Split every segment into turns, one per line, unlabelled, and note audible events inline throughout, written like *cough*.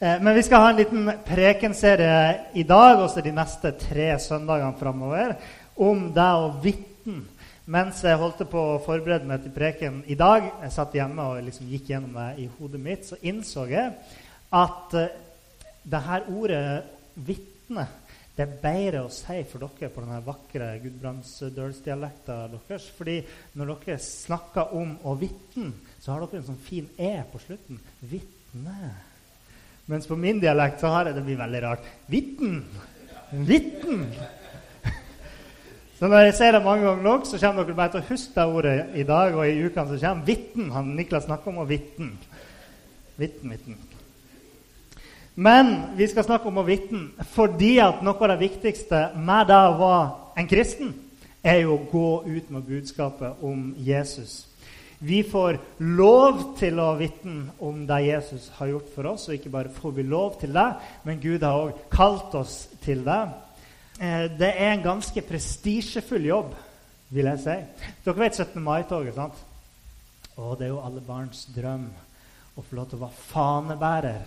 Men vi skal ha en liten prekenserie i dag, også de neste tre søndagene framover, om det å vitten. Mens jeg holdt på å forberede meg til preken i dag, jeg satt hjemme og liksom gikk gjennom det i hodet mitt, så innså jeg at eh, det her ordet 'vitne' det er bedre å si for dere på denne vakre gudbrandsdølsdialekta deres. Fordi når dere snakker om å vitne, så har dere en sånn fin e på slutten. Vitne. Mens på min dialekt så har jeg det blir veldig rart. Vitten! Vitten! Så når jeg ser det mange ganger nok, så kommer dere bare til å huske det ordet i dag og i ukene som kommer. Vitten. Han Niklas snakker om å vitten. Vitten, vitten. Men vi skal snakke om å vitten fordi at noe av det viktigste med det å være en kristen, er jo å gå ut med budskapet om Jesus. Vi får lov til å vitne om det Jesus har gjort for oss. Og ikke bare får vi lov til det, men Gud har òg kalt oss til det. Eh, Det er en ganske prestisjefull jobb, vil jeg si. Dere vet 17. mai-toget, sant? Og det er jo alle barns drøm å få lov til å være fanebærer.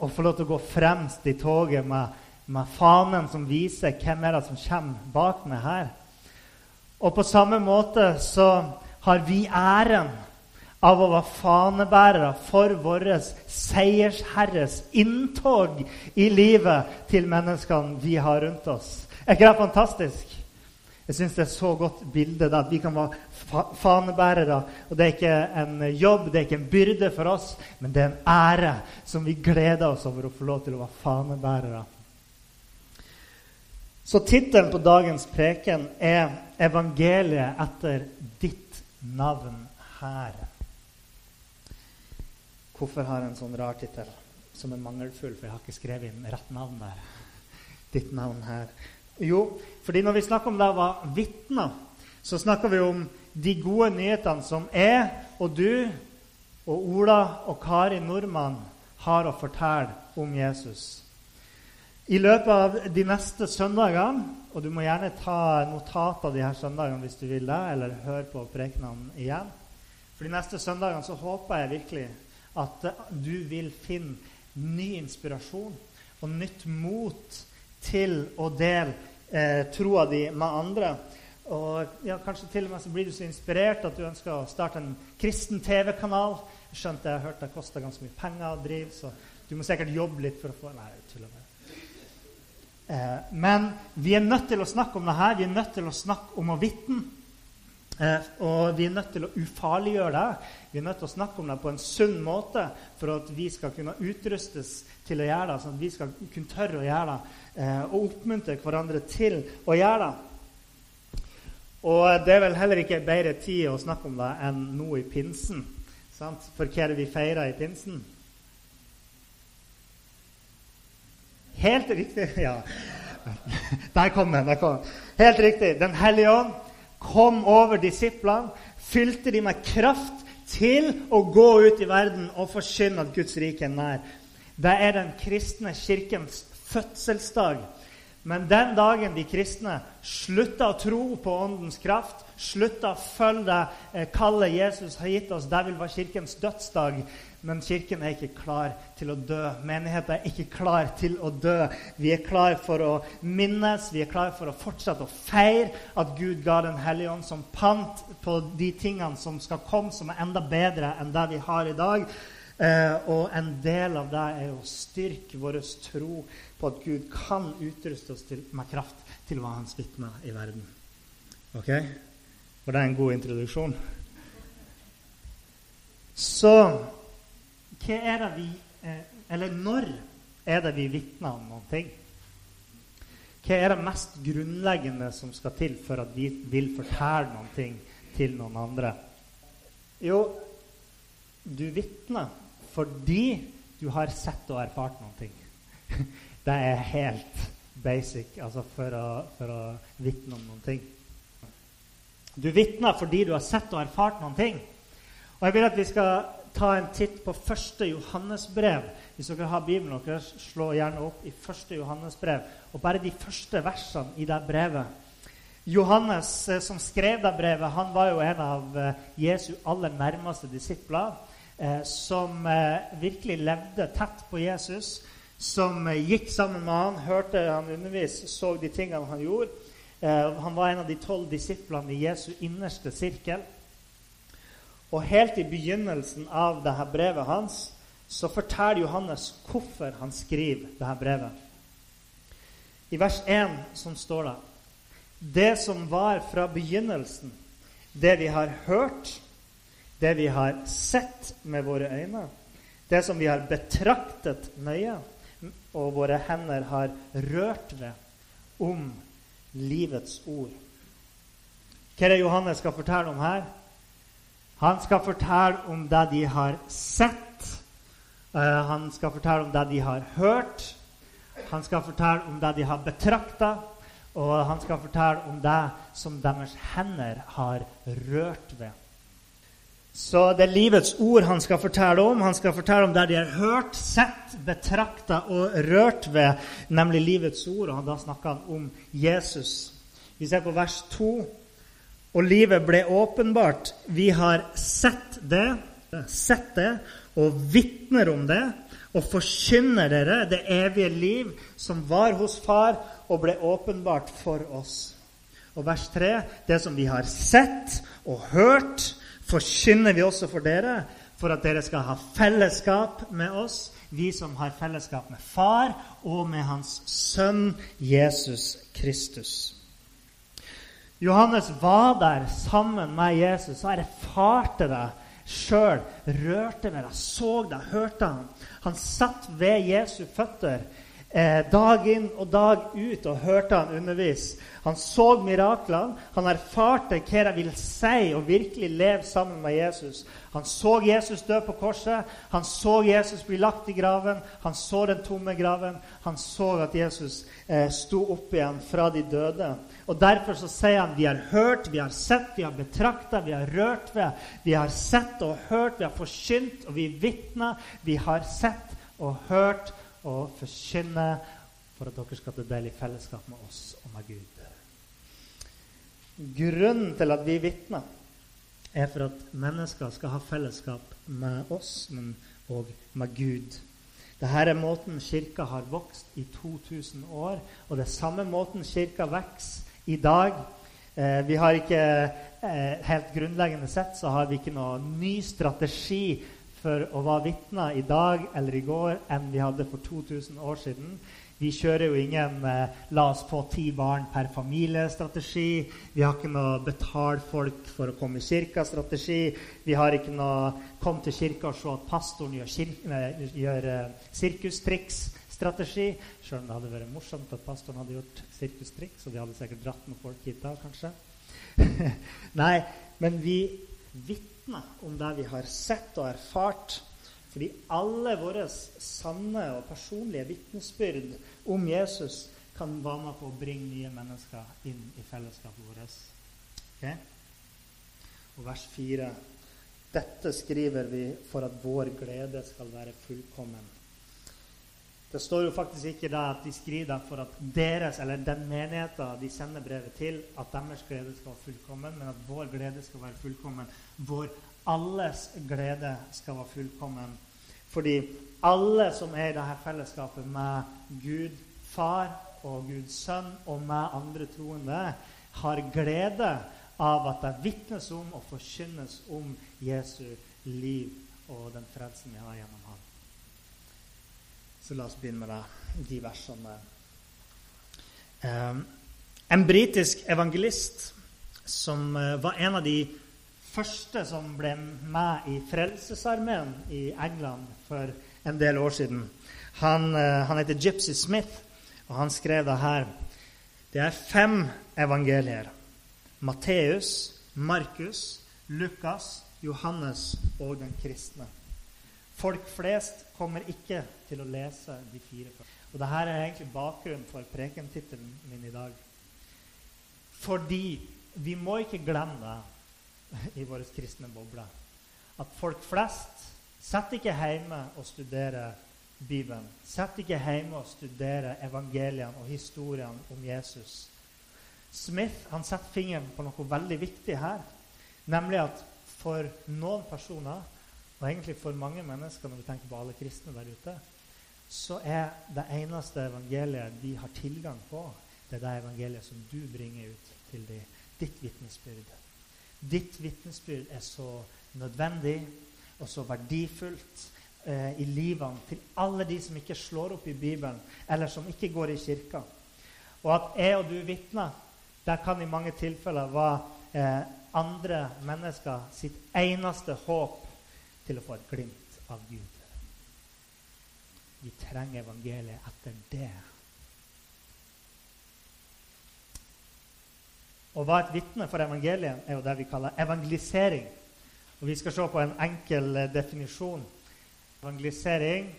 Å få lov til å gå fremst i toget med, med fanen som viser hvem er det som kommer bak meg her. Og på samme måte så har vi æren av å være fanebærere for vår seiersherres inntog i livet til menneskene vi har rundt oss. Er ikke det fantastisk? Jeg syns det er så godt bilde at vi kan være fa fanebærere. Og det er ikke en jobb, det er ikke en byrde for oss, men det er en ære som vi gleder oss over å få lov til å være fanebærere. Så tittelen på dagens preken er 'Evangeliet etter ditt navn Hæren. Hvorfor har jeg en sånn rar tittel som er mangelfull? For jeg har ikke skrevet inn rett navn der. *laughs* Ditt navn her. Jo, fordi når vi snakker om det å være vitner, så snakker vi om de gode nyhetene som jeg og du og Ola og Kari Nordmann har å fortelle om Jesus. I løpet av de neste søndagene, og du må gjerne ta notat av de her søndagene hvis du vil det, eller høre på prekenene igjen For de neste søndagene så håper jeg virkelig at du vil finne ny inspirasjon og nytt mot til å dele eh, troa di med andre. Og ja, Kanskje til og med så blir du så inspirert at du ønsker å starte en kristen TV-kanal. Jeg skjønte jeg har hørt det koster ganske mye penger å drive, så du må sikkert jobbe litt for å få Nei, jeg tuller med. Eh, men vi er nødt til å snakke om det her. Vi er nødt til å snakke om å vitne. Eh, og vi er nødt til å ufarliggjøre det. Vi er nødt til å snakke om det på en sunn måte for at vi skal kunne utrustes til å gjøre det, sånn at vi skal kunne tørre å gjøre det, eh, og oppmuntre hverandre til å gjøre det. Og det er vel heller ikke bedre tid å snakke om det enn nå i pinsen. Sant? For hva er det vi feirer i pinsen? Helt riktig. Ja. Der kom den. der kom den. Helt riktig. Den hellige ånd kom over disiplene, fylte de med kraft til å gå ut i verden og forkynne at Guds rike er nær. Det er den kristne kirkens fødselsdag. Men den dagen de kristne slutta å tro på Åndens kraft, slutta å følge det eh, kallet Jesus har gitt oss, det vil være kirkens dødsdag. Men kirken er ikke klar til å dø. Menigheten er ikke klar til å dø. Vi er klar for å minnes, vi er klar for å fortsette å feire at Gud ga Den hellige ånd som pant på de tingene som skal komme, som er enda bedre enn det vi har i dag. Eh, og en del av det er å styrke vår tro på at Gud kan utruste oss til, med kraft til være hans vitne i verden. Ok? Var det en god introduksjon? Så hva er det vi eh, Eller når er det vi vitner om noen ting? Hva er det mest grunnleggende som skal til for at vi vil fortelle noen ting til noen andre? Jo, du vitner fordi du har sett og erfart noen ting. *laughs* Det er helt basic altså for å, for å vitne om noen ting. Du vitner fordi du har sett og erfart noen ting. Og Jeg vil at vi skal ta en titt på første Johannesbrev. Hvis dere har Bibelen deres, slå gjerne opp i første Johannesbrev. Og bare de første versene i det brevet. Johannes, eh, som skrev det brevet, han var jo en av eh, Jesu aller nærmeste disipler. Eh, som virkelig levde tett på Jesus. Som gikk sammen med han, hørte han undervise, så de tingene han gjorde. Han var en av de tolv disiplene i Jesu innerste sirkel. Og helt i begynnelsen av dette brevet hans så forteller Johannes hvorfor han skriver dette brevet. I vers 1 som står det Det som var fra begynnelsen, det vi har hørt, det vi har sett med våre øyne, det som vi har betraktet nøye, og våre hender har rørt ved om livets ord. Hva er det Johannes skal fortelle om her? Han skal fortelle om det de har sett. Uh, han skal fortelle om det de har hørt. Han skal fortelle om det de har betrakta. Og han skal fortelle om det som deres hender har rørt ved. Så det er livets ord han skal fortelle om. Han skal fortelle om det de har hørt, sett, betrakta og rørt ved, nemlig livets ord. Og da snakker han om Jesus. Vi ser på vers 2 og livet ble åpenbart. Vi har sett det, sett det og vitner om det og forkynner dere det evige liv som var hos Far og ble åpenbart for oss. Og vers 3.: Det som vi har sett og hørt, forkynner vi også for dere, for at dere skal ha fellesskap med oss, vi som har fellesskap med Far og med Hans Sønn Jesus Kristus. Johannes var der sammen med Jesus og erfarte det sjøl. Rørte ved det, så det, hørte han. Han satt ved Jesu føtter eh, dag inn og dag ut og hørte han undervise. Han så miraklene. Han erfarte hva det vil si å virkelig leve sammen med Jesus. Han så Jesus dø på korset. Han så Jesus bli lagt i graven. Han så den tomme graven. Han så at Jesus eh, sto opp igjen fra de døde. Og Derfor så sier han vi har hørt, vi har sett, vi har betrakta, vi har rørt ved. Vi har sett og hørt, vi har forkynt, og vi vitner. Vi har sett og hørt og forkynne for at dere skal ta del i fellesskap med oss og med Gud. Grunnen til at vi vitner, er for at mennesker skal ha fellesskap med oss, men òg med Gud. Dette er måten Kirka har vokst i 2000 år, og det er samme måten Kirka vokser i dag. Eh, vi har ikke eh, Helt grunnleggende sett så har vi ikke noen ny strategi for å være vitner i dag eller i går enn vi hadde for 2000 år siden. Vi kjører jo ingen eh, 'la oss få ti barn per familie'-strategi. Vi har ikke noe 'betal folk for å komme i kirka'-strategi. Vi har ikke noe 'kom til kirka og se at pastoren gjør, kirke, gjør eh, sirkustriks' strategi. Sjøl om det hadde vært morsomt at pastoren hadde gjort sirkustriks, og de hadde sikkert dratt med folk hit da, kanskje. *laughs* Nei, men vi vitner om det vi har sett og erfart. Fordi alle våre sanne og personlige vitnesbyrd om Jesus kan være med på å bringe nye mennesker inn i fellesskapet vårt. Okay? Og vers 4.: Dette skriver vi for at vår glede skal være fullkommen. Det står jo faktisk ikke da at de skriver for at deres, eller den menigheten de sender brevet til, at deres glede skal være fullkommen, men at vår glede skal være fullkommen. Vår alles glede skal være fullkommen. Fordi alle som er i dette fellesskapet med Gud Far og Guds Sønn og med andre troende, har glede av at det vitnes om og forkynnes om Jesu liv og den frelsen vi har gjennom ham. Så la oss begynne med de versene. Um, en britisk evangelist som uh, var en av de første som ble med i Frelsesarmeen i England for en del år siden. Han, uh, han heter Gypsy Smith, og han skrev det her. Det er fem evangelier. Matteus, Markus, Lukas, Johannes og den kristne. Folk flest kommer ikke til å lese de fire første. Og dette er egentlig bakgrunnen for prekentittelen min i dag. Fordi vi må ikke glemme i vår kristne boble. At folk flest sitter ikke hjemme og studerer Bibelen. Sitter ikke hjemme og studerer evangeliene og historiene om Jesus. Smith han setter fingeren på noe veldig viktig her. Nemlig at for noen personer, og egentlig for mange mennesker når vi tenker på alle kristne der ute, så er det eneste evangeliet de har tilgang på, det er det evangeliet som du bringer ut til dem. Ditt vitnesbyrd. Ditt vitnesbyrd er så nødvendig og så verdifullt eh, i livene til alle de som ikke slår opp i Bibelen, eller som ikke går i kirka. Og at jeg og du vitner, der kan i mange tilfeller være eh, andre mennesker sitt eneste håp til å få et glimt av Gud. Vi trenger evangeliet etter det. Å være et vitne for evangeliet er jo det vi kaller evangelisering. Og Vi skal se på en enkel eh, definisjon. Evangelisering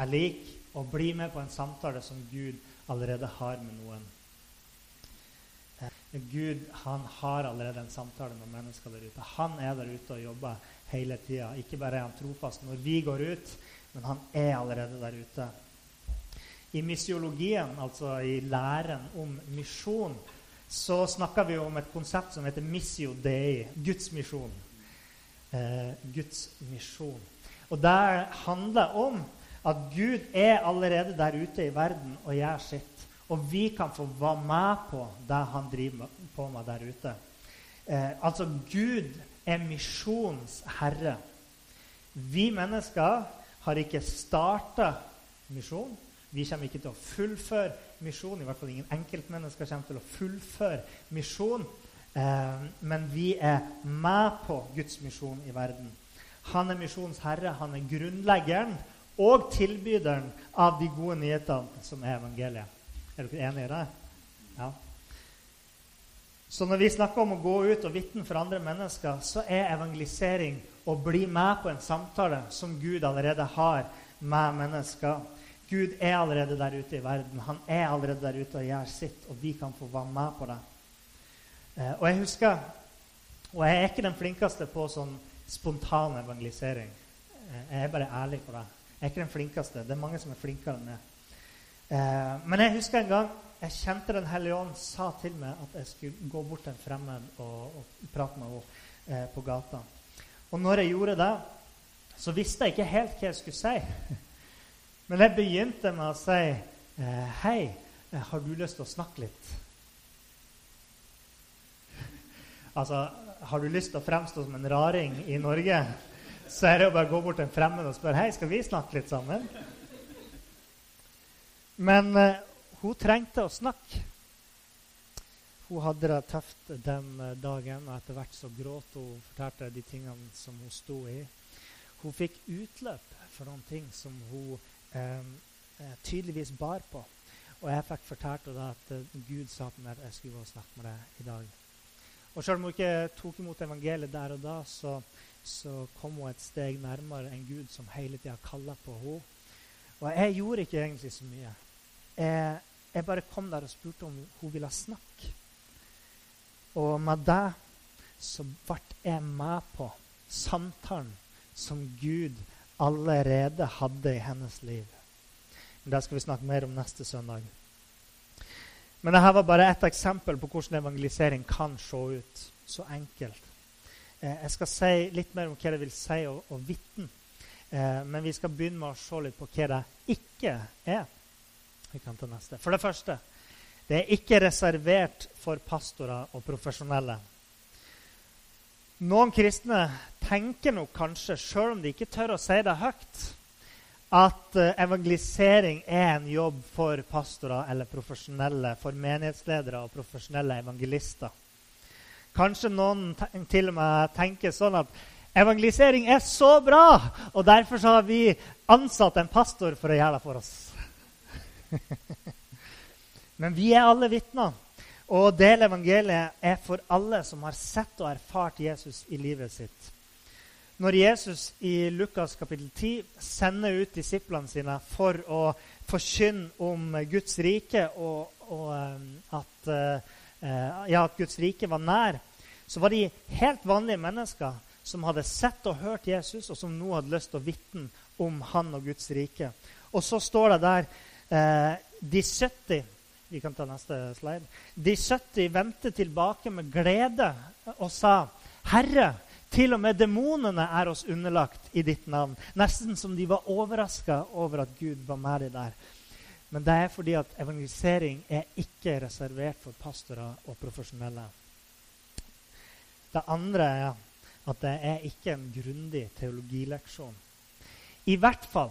er lik å bli med på en samtale som Gud allerede har med noen. Eh, Gud han har allerede en samtale med mennesker der ute. Han er der ute og jobber hele tida. Ikke bare er han trofast når vi går ut, men han er allerede der ute. I misiologien, altså i læren om misjon, så snakker vi om et konsept som heter missio dei, Guds misjon. Eh, Guds misjon. Og det handler om at Gud er allerede der ute i verden og gjør sitt. Og vi kan få være med på det han driver på med der ute. Eh, altså, Gud er misjonens herre. Vi mennesker har ikke starta misjon. Vi kommer ikke til å fullføre misjon. I hvert fall ingen enkeltmennesker kommer til å fullføre misjon. Eh, men vi er med på Guds misjon i verden. Han er misjonens herre. Han er grunnleggeren og tilbyderen av de gode nyhetene som er evangeliet. Er dere enige i det? Ja. Så når vi snakker om å gå ut og vitne for andre mennesker, så er evangelisering å bli med på en samtale som Gud allerede har med mennesker. Gud er allerede der ute i verden. Han er allerede der ute og gjør sitt, og vi kan få være med på det. Eh, og jeg husker Og jeg er ikke den flinkeste på sånn spontan evangelisering. Eh, jeg er bare ærlig på det. Jeg er ikke den flinkeste. Det er mange som er flinkere enn meg. Eh, men jeg husker en gang jeg kjente Den hellige ånd sa til meg at jeg skulle gå bort til en fremmed og, og prate med henne eh, på gata. Og når jeg gjorde det, så visste jeg ikke helt hva jeg skulle si. *laughs* Men jeg begynte med å si eh, Hei, eh, har du lyst til å snakke litt? *laughs* altså, har du lyst til å fremstå som en raring i Norge, *laughs* så er det å bare gå bort til en fremmed og spørre Hei, skal vi snakke litt sammen. Men eh, hun trengte å snakke. Hun hadde det tøft den eh, dagen, og etter hvert så gråt hun og fortalte de tingene som hun sto i. Hun fikk utløp for noen ting som hun eh, eh tydeligvis bar på. Og jeg fikk fortalt henne at uh, Gud sa til meg at jeg skulle gå og snakke med deg i dag. Og selv om hun ikke tok imot evangeliet der og da, så, så kom hun et steg nærmere en Gud som hele tida kalla på henne. Og jeg gjorde ikke egentlig så mye. Jeg, jeg bare kom der og spurte om hun ville snakke. Og med det så ble jeg med på samtalen som Gud allerede hadde i hennes liv. Men Det skal vi snakke mer om neste søndag. Men dette var bare ett eksempel på hvordan evangelisering kan se ut. Så enkelt. Eh, jeg skal si litt mer om hva det vil si å, å vitne. Eh, men vi skal begynne med å se litt på hva det ikke er. Vi kan ta neste. For det første det er ikke reservert for pastorer og profesjonelle. Noen kristne tenker nok kanskje, sjøl om de ikke tør å si det høyt, at eh, evangelisering er en jobb for pastorer eller profesjonelle, for menighetsledere og profesjonelle evangelister. Kanskje noen til og med tenker sånn at evangelisering er så bra, og derfor har vi ansatt en pastor for å gjøre det for oss. *laughs* Men vi er alle vitner. Og å dele evangeliet er for alle som har sett og erfart Jesus i livet sitt. når Jesus i Lukas kapittel 10 sender ut disiplene sine for å forkynne om Guds rike og, og eh, at, uh, ja, at Guds rike var nær, så var de helt vanlige mennesker som hadde sett og hørt Jesus, og som nå hadde lyst til å vitne om han og Guds rike. Og så står det der de 70 vi kan ta neste slide. De 70 vendte tilbake med glede og sa, 'Herre, til og med demonene er oss underlagt i ditt navn.' Nesten som de var overraska over at Gud var med dem der. Men det er fordi at evangelisering er ikke reservert for pastorer og profesjonelle. Det andre er at det er ikke en grundig teologileksjon. I hvert fall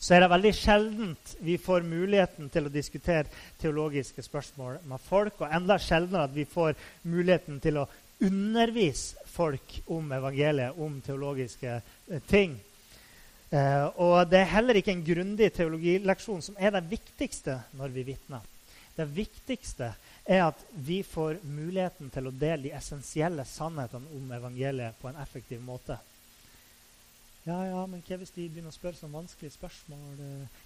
så er det veldig sjeldent vi får muligheten til å diskutere teologiske spørsmål med folk, og enda sjeldnere at vi får muligheten til å undervise folk om evangeliet, om teologiske eh, ting. Eh, og det er heller ikke en grundig teologileksjon som er det viktigste når vi vitner. Det viktigste er at vi får muligheten til å dele de essensielle sannhetene om evangeliet på en effektiv måte. Ja, ja, men hva hvis de begynner å spørre sånn vanskelige spørsmål?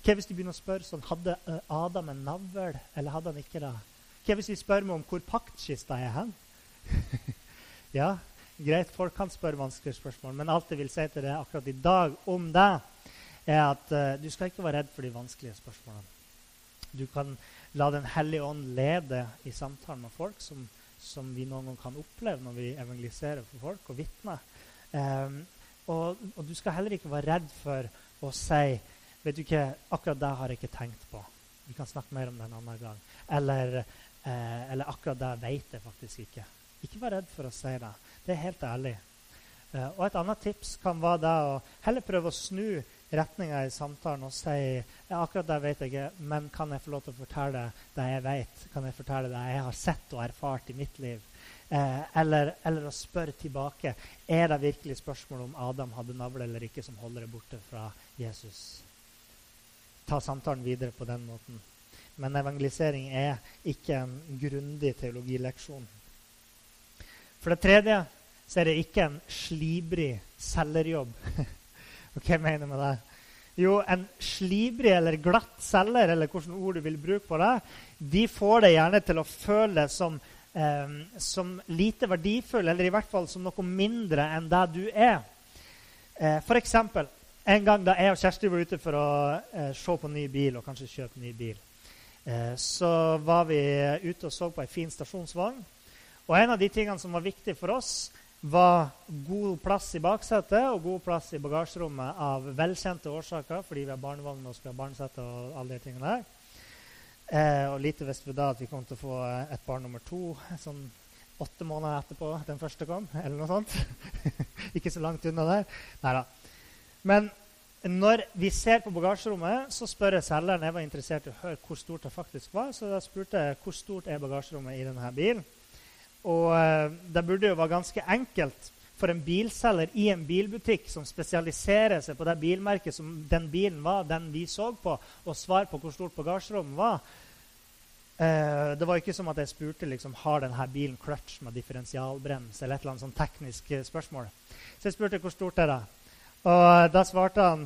Hva hvis de begynner å spørre sånn Hadde uh, Adam en navl, eller hadde han ikke det? Hva hvis de spør meg om hvor paktkista er hen? *laughs* ja, greit, folk kan spørre vanskelige spørsmål, men alt jeg vil si til deg akkurat i dag om det, er at uh, du skal ikke være redd for de vanskelige spørsmålene. Du kan la Den hellige ånd lede i samtalen med folk, som, som vi noen gang kan oppleve når vi evangeliserer for folk og vitner. Um, og, og, du skal heller ikke være redd for å si vet du ikke, akkurat det har jeg ikke tenkt på. Vi kan snakke mer om det en annen gang. Eller, eh, eller akkurat det vet jeg faktisk ikke. Ikke vær redd for å si det. Det er helt ærlig. Eh, og et annet tips kan være det å heller prøve å snu retninga i samtalen og si ja, akkurat det vet jeg ikke, men kan jeg få lov til å fortelle det jeg vet? Kan jeg fortelle det jeg har sett og erfart i mitt liv? Eh, eller, eller, å spørre tilbake er det virkelig spørsmål om Adam hadde navle eller ikke, som holder det borte fra Jesus. Ta samtalen videre på den måten. Men evangelisering er ikke en grundig teologileksjon. For det tredje så er det ikke en slibrig selgerjobb. *laughs* Hva mener jeg med det? Jo, en slibrig eller glatt selger, eller hvilke ord du vil bruke på det, de får deg gjerne til å føle som eh, som lite verdifull, eller i hvert fall som noe mindre enn det du er. Eh, F.eks. en gang da jeg og Kjersti var ute for å eh, se på ny bil og kanskje kjøpe ny bil, eh, så var vi ute og så på ei fin stasjonsvogn. Og en av de tingene som var viktig for oss, var god plass i baksetet og god plass i bagasjerommet av velkjente årsaker, fordi vi har barnevogn og skal ha barnesete og alle de tingene der. Eh, og lite visste vi da at vi kom til å få eh, et barn nummer to sånn åtte måneder etterpå den første kom. eller noe sånt. *laughs* Ikke så langt unna der. Neida. Men når vi ser på bagasjerommet, så spør jeg selgeren jeg var interessert i å høre hvor stort det faktisk var. Så da spurte jeg hvor stort er bagasjerommet i denne bilen. Og eh, det burde jo være ganske enkelt for en bilselger i en bilbutikk som spesialiserer seg på det bilmerket som den bilen var, den vi så på, og svar på hvor stort bagasjerommet var. Eh, det var ikke som at jeg spurte liksom, har denne bilen clutch med differensialbrems. eller et eller annet sånn teknisk eh, spørsmål. Så jeg spurte hvor stort er det Og da svarte han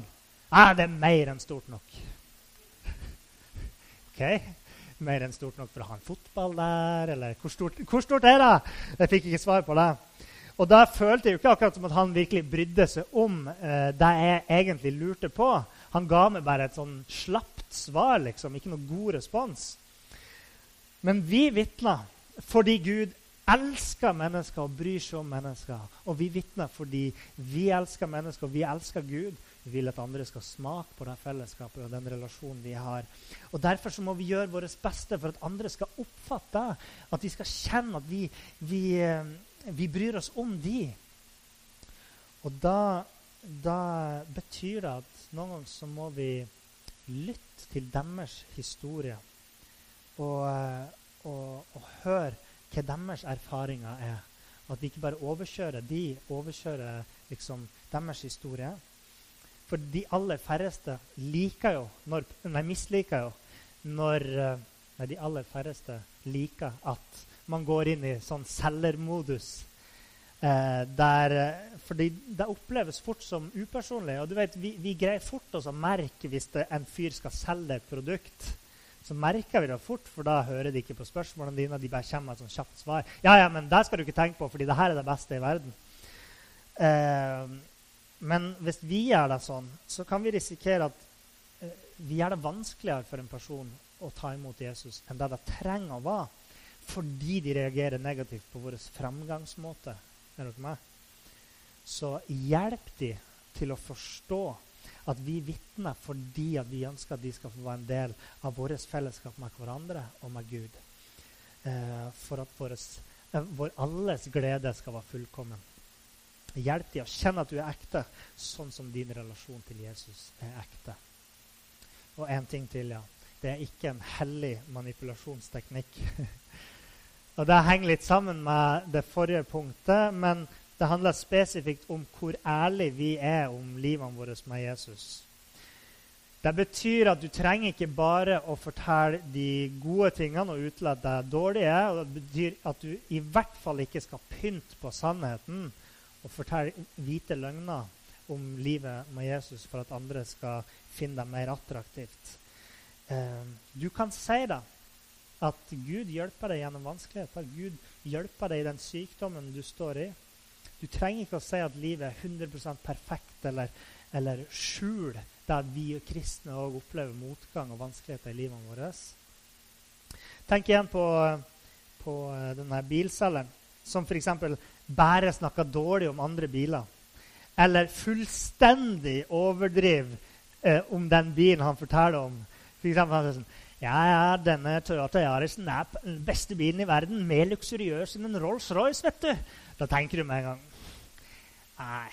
ah, det er mer enn stort nok. *laughs* ok, Mer enn stort nok for å ha en fotball der? Eller hvor stort, hvor stort er det? Jeg fikk ikke svar på det. Og da følte jeg jo ikke akkurat som at han virkelig brydde seg om eh, det jeg egentlig lurte på. Han ga meg bare et sånn slapt svar, liksom. Ikke noe god respons. Men vi vitner fordi Gud elsker mennesker og bryr seg om mennesker. Og vi vitner fordi vi elsker mennesker og vi elsker Gud. Vi vil at andre skal smake på det fellesskapet og den relasjonen vi har. Og Derfor så må vi gjøre vårt beste for at andre skal oppfatte At de skal kjenne at vi, vi eh, vi bryr oss om de. Og da, da betyr det at noen ganger så må vi lytte til deres historie. Og, og, og høre hva deres erfaringer er. At vi ikke bare overkjører de, overkjører liksom deres historie. For de aller færreste liker jo når, Nei, misliker jo når Nei, de aller færreste liker at man går inn i sånn selgermodus. Eh, der, fordi det oppleves fort som upersonlig. Og du vet, vi, vi greier fort å merke hvis det, en fyr skal selge et produkt. Så merker vi det fort, for da hører de ikke på spørsmålene dine. De bare kommer med et sånn kjapt svar. Ja, ja, men det skal du ikke tenke på, fordi det her er det beste i verden. Eh, men hvis vi gjør det sånn, så kan vi risikere at eh, vi gjør det vanskeligere for en person å ta imot Jesus enn det det trenger å være, fordi de reagerer negativt på vår framgangsmåte. Er dere med? Så hjelp de til å forstå at vi vitner fordi at vi ønsker at de skal få være en del av vårt fellesskap med hverandre og med Gud. Eh, for at våres, eh, vår alles glede skal være fullkommen. Hjelp dem å kjenne at du er ekte, sånn som din relasjon til Jesus er ekte. Og en ting til, ja. Det er ikke en hellig manipulasjonsteknikk. *laughs* og Det henger litt sammen med det forrige punktet, men det handler spesifikt om hvor ærlig vi er om livene våre med Jesus. Det betyr at du trenger ikke bare å fortelle de gode tingene og utelate det dårlige. og Det betyr at du i hvert fall ikke skal pynte på sannheten og fortelle hvite løgner om livet med Jesus for at andre skal finne deg mer attraktivt. Eh, du kan si det. At Gud hjelper deg gjennom vanskeligheter. Gud hjelper deg i den sykdommen du står i. Du trenger ikke å si at livet er 100% perfekt eller, eller skjul der vi kristne òg opplever motgang og vanskeligheter i livet vårt. Tenk igjen på, på eh, denne bilselgeren som f.eks bare snakker dårlig om andre biler. Eller fullstendig overdriver eh, om den bilen han forteller om. For eksempel, han sier sånn, ja, ja, denne Toyota Yarisen er den beste bilen i verden. Mer luksuriøs enn en Rolls-Royce, vet du. Da tenker du med en gang Nei,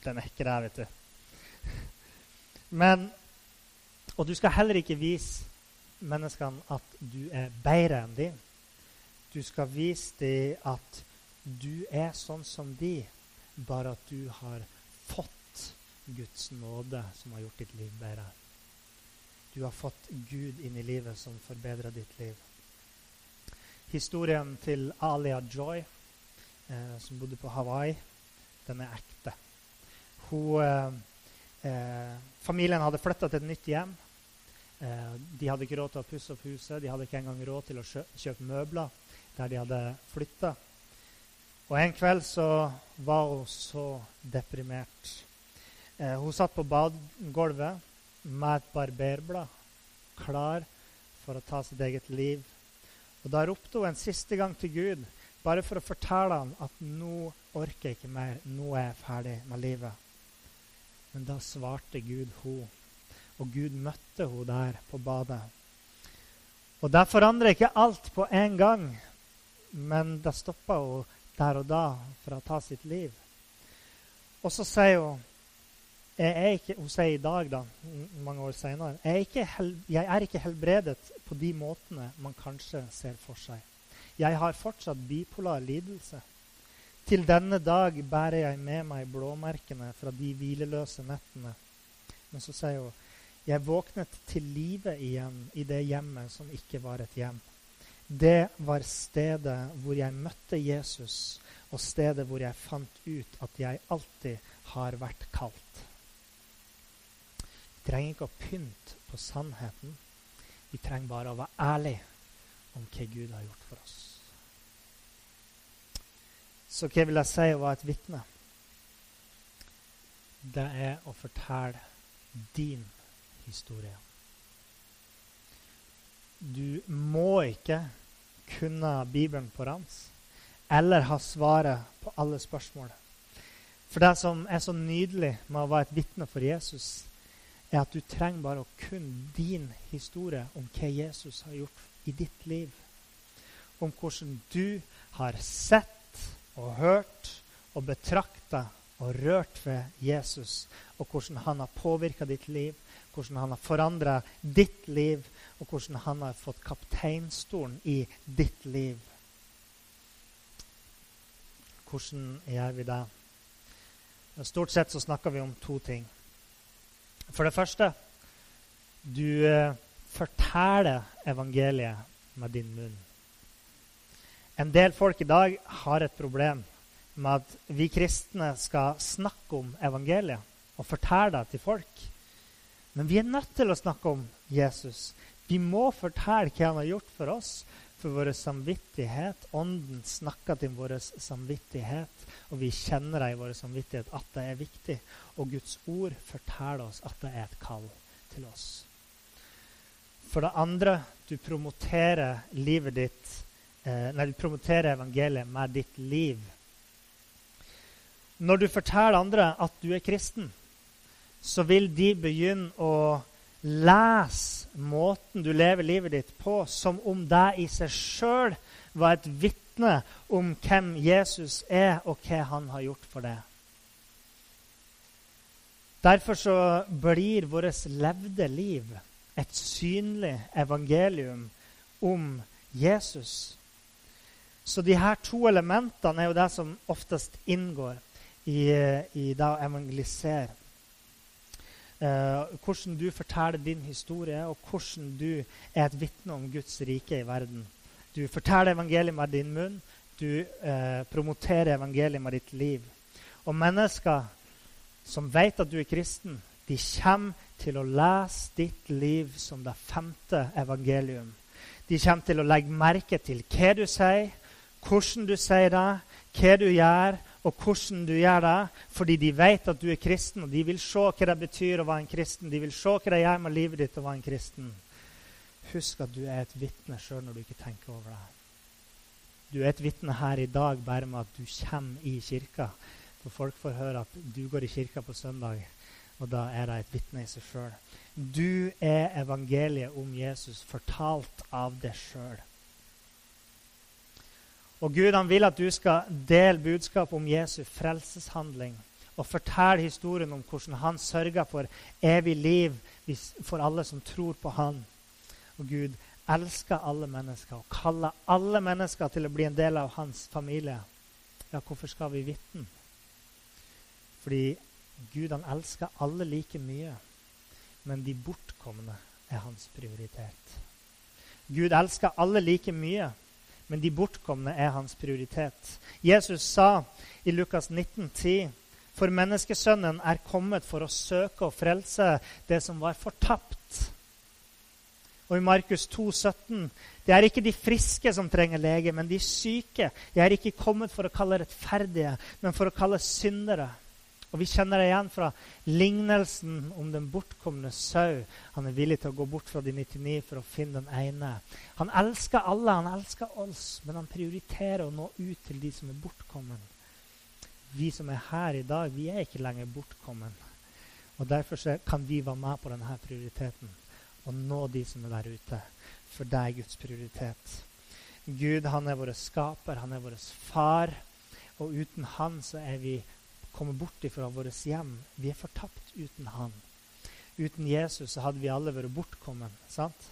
den er ikke det, vet du. Men Og du skal heller ikke vise menneskene at du er bedre enn dem. Du skal vise dem at du er sånn som de, bare at du har fått Guds nåde som har gjort ditt liv bedre. Du har fått Gud inn i livet som forbedrer ditt liv. Historien til Alia Joy, eh, som bodde på Hawaii, den er ekte. Hun, eh, eh familien hadde flytta til et nytt hjem. Eh, de hadde ikke råd til å pusse opp huset. De hadde ikke engang råd til å kjøpe møbler der de hadde flytta. Og en kveld så var hun så deprimert. Eh, hun satt på badegulvet med et barberblad, klar for å ta sitt eget liv. Og Da ropte hun en siste gang til Gud, bare for å fortelle ham at nå orker jeg ikke mer. Nå er jeg ferdig med livet. Men da svarte Gud hun, og Gud møtte hun der på badet. Og Det forandrer ikke alt på en gang, men da stoppa hun der og da for å ta sitt liv. Og så sier hun ikke, Hun sier i dag, da, mange år seinere jeg, jeg er ikke helbredet på de måtene man kanskje ser for seg. Jeg har fortsatt bipolar lidelse. Til denne dag bærer jeg med meg blåmerkene fra de hvileløse nettene. Men så sier hun jeg våknet til live igjen i det hjemmet som ikke var et hjem. Det var stedet hvor jeg møtte Jesus, og stedet hvor jeg fant ut at jeg alltid har vært kalt. Trenger ikke å pynte på sannheten. Vi trenger bare å være ærlige om hva Gud har gjort for oss. Så hva vil jeg si å være et vitne? Det er å fortelle din historie. Du må ikke kunne Bibelen på rams eller ha svaret på alle spørsmål. For det som er så nydelig med å være et vitne for Jesus, er at du trenger bare å kunne din historie om hva Jesus har gjort i ditt liv. Om hvordan du har sett og hørt og betrakta og rørt ved Jesus, og hvordan han har påvirka ditt liv, hvordan han har forandra ditt liv, og hvordan han har fått kapteinstolen i ditt liv. Hvordan gjør vi det? Stort sett så snakker vi om to ting. For det første du eh, forteller evangeliet med din munn. En del folk i dag har et problem med at vi kristne skal snakke om evangeliet og fortelle det til folk. Men vi er nødt til å snakke om Jesus. Vi må fortelle hva han har gjort for oss, for vår samvittighet. Ånden snakker til vår samvittighet, og vi kjenner det i vår samvittighet at det er viktig. Og Guds ord forteller oss at det er et kall til oss. For det andre, du promoterer livet ditt eh, Nei, du promoterer evangeliet med ditt liv. Når du forteller andre at du er kristen, så vil de begynne å lese måten du lever livet ditt på, som om det i seg sjøl var et vitne om hvem Jesus er, og hva han har gjort for deg. Derfor så blir vårt levde liv et synlig evangelium om Jesus. Så de her to elementene er jo det som oftest inngår i, i det å evangelisere. Uh, hvordan du forteller din historie, og hvordan du er et vitne om Guds rike i verden. Du forteller evangeliet med din munn, du eh, promoterer evangeliet med ditt liv. Og mennesker som vet at du er kristen, de kommer til å lese ditt liv som det femte evangelium. De kommer til å legge merke til hva du sier, hvordan du sier det, hva du gjør, og hvordan du gjør det, fordi de vet at du er kristen, og de vil se hva det betyr å være en kristen. De vil se hva det gjør med livet ditt å være en kristen. Husk at du er et vitne sjøl når du ikke tenker over det. Du er et vitne her i dag bare med at du kommer i kirka. For folk får høre at du går i kirka på søndag, og da er det et vitne i seg sjøl. Du er evangeliet om Jesus, fortalt av deg sjøl. Og Gud han vil at du skal dele budskapet om Jesu frelseshandling og fortelle historien om hvordan han sørga for evig liv for alle som tror på han. Og Gud elsker alle mennesker og kaller alle mennesker til å bli en del av hans familie. Ja, hvorfor skal vi vitne? Fordi Gud han elsker alle like mye, men de bortkomne er hans prioritet. Gud elsker alle like mye, men de bortkomne er hans prioritet. Jesus sa i Lukas 19, 10, For menneskesønnen er kommet for å søke og frelse det som var fortapt. Og i Markus 2, 17, Det er ikke de friske som trenger lege, men de syke. Jeg er ikke kommet for å kalle rettferdige, men for å kalle syndere. Og Vi kjenner det igjen fra lignelsen om den bortkomne sau. Han er villig til å gå bort fra de 99 for å finne den ene. Han elsker alle, han elsker oss, men han prioriterer å nå ut til de som er bortkommen. Vi som er her i dag, vi er ikke lenger bortkommen. Og Derfor kan vi være med på denne prioriteten og nå de som er der ute. For det er Guds prioritet. Gud han er vår skaper, han er vår far. Og uten han så er vi komme bort ifra vårt hjem. Vi er fortapt uten han. Uten Jesus så hadde vi alle vært bortkommen. sant?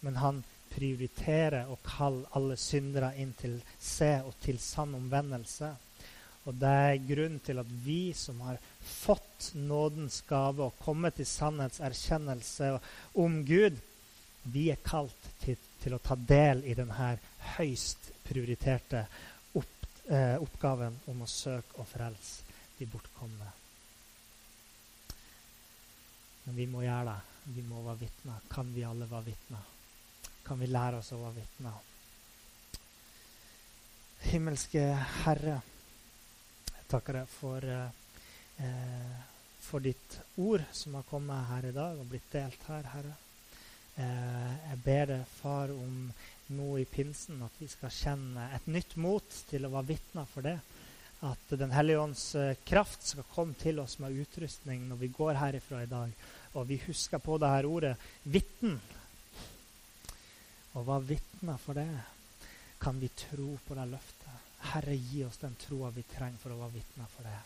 Men han prioriterer å kalle alle syndere inn til seg og til sann omvendelse. Og det er grunnen til at vi som har fått nådens gave og kommet til sannhetserkjennelse om Gud, vi er kalt til, til å ta del i denne høyst prioriterte opp, eh, oppgaven om å søke og frelse de bortkomne. Men vi må gjøre det. Vi må være vitner. Kan vi alle være vitner? Kan vi lære oss å være vitner? Himmelske Herre, jeg takker deg for, eh, for ditt ord som har kommet her i dag og blitt delt her, Herre. Eh, jeg ber deg, Far, om nå i pinsen at vi skal kjenne et nytt mot til å være vitner for det at Den hellige ånds eh, kraft skal komme til oss med utrustning når vi går herifra i dag. Og vi husker på det her ordet 'vitn'. Og hva vitner for det? Kan vi tro på det løftet? Herre, gi oss den troa vi trenger for å være vitner for det.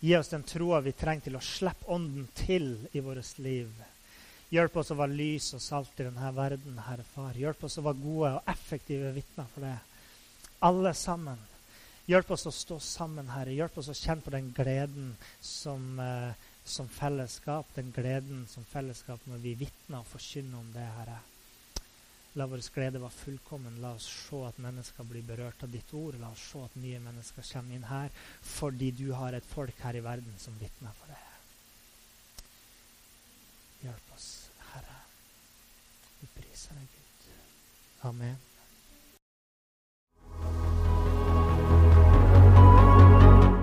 Gi oss den troa vi trenger til å slippe Ånden til i vårt liv. Hjelp oss å være lys og salt i denne verden, Herre Far. Hjelp oss å være gode og effektive vitner for det. Alle sammen. Hjelp oss å stå sammen, Herre. Hjelp oss å kjenne på den gleden som, eh, som fellesskap. Den gleden som fellesskap når vi vitner og forkynner om det, Herre. La vår glede være fullkommen. La oss se at mennesker blir berørt av ditt ord. La oss se at nye mennesker kommer inn her fordi du har et folk her i verden som vitner for det. Hjelp oss, Herre. Vi priser deg, Gud. Amen.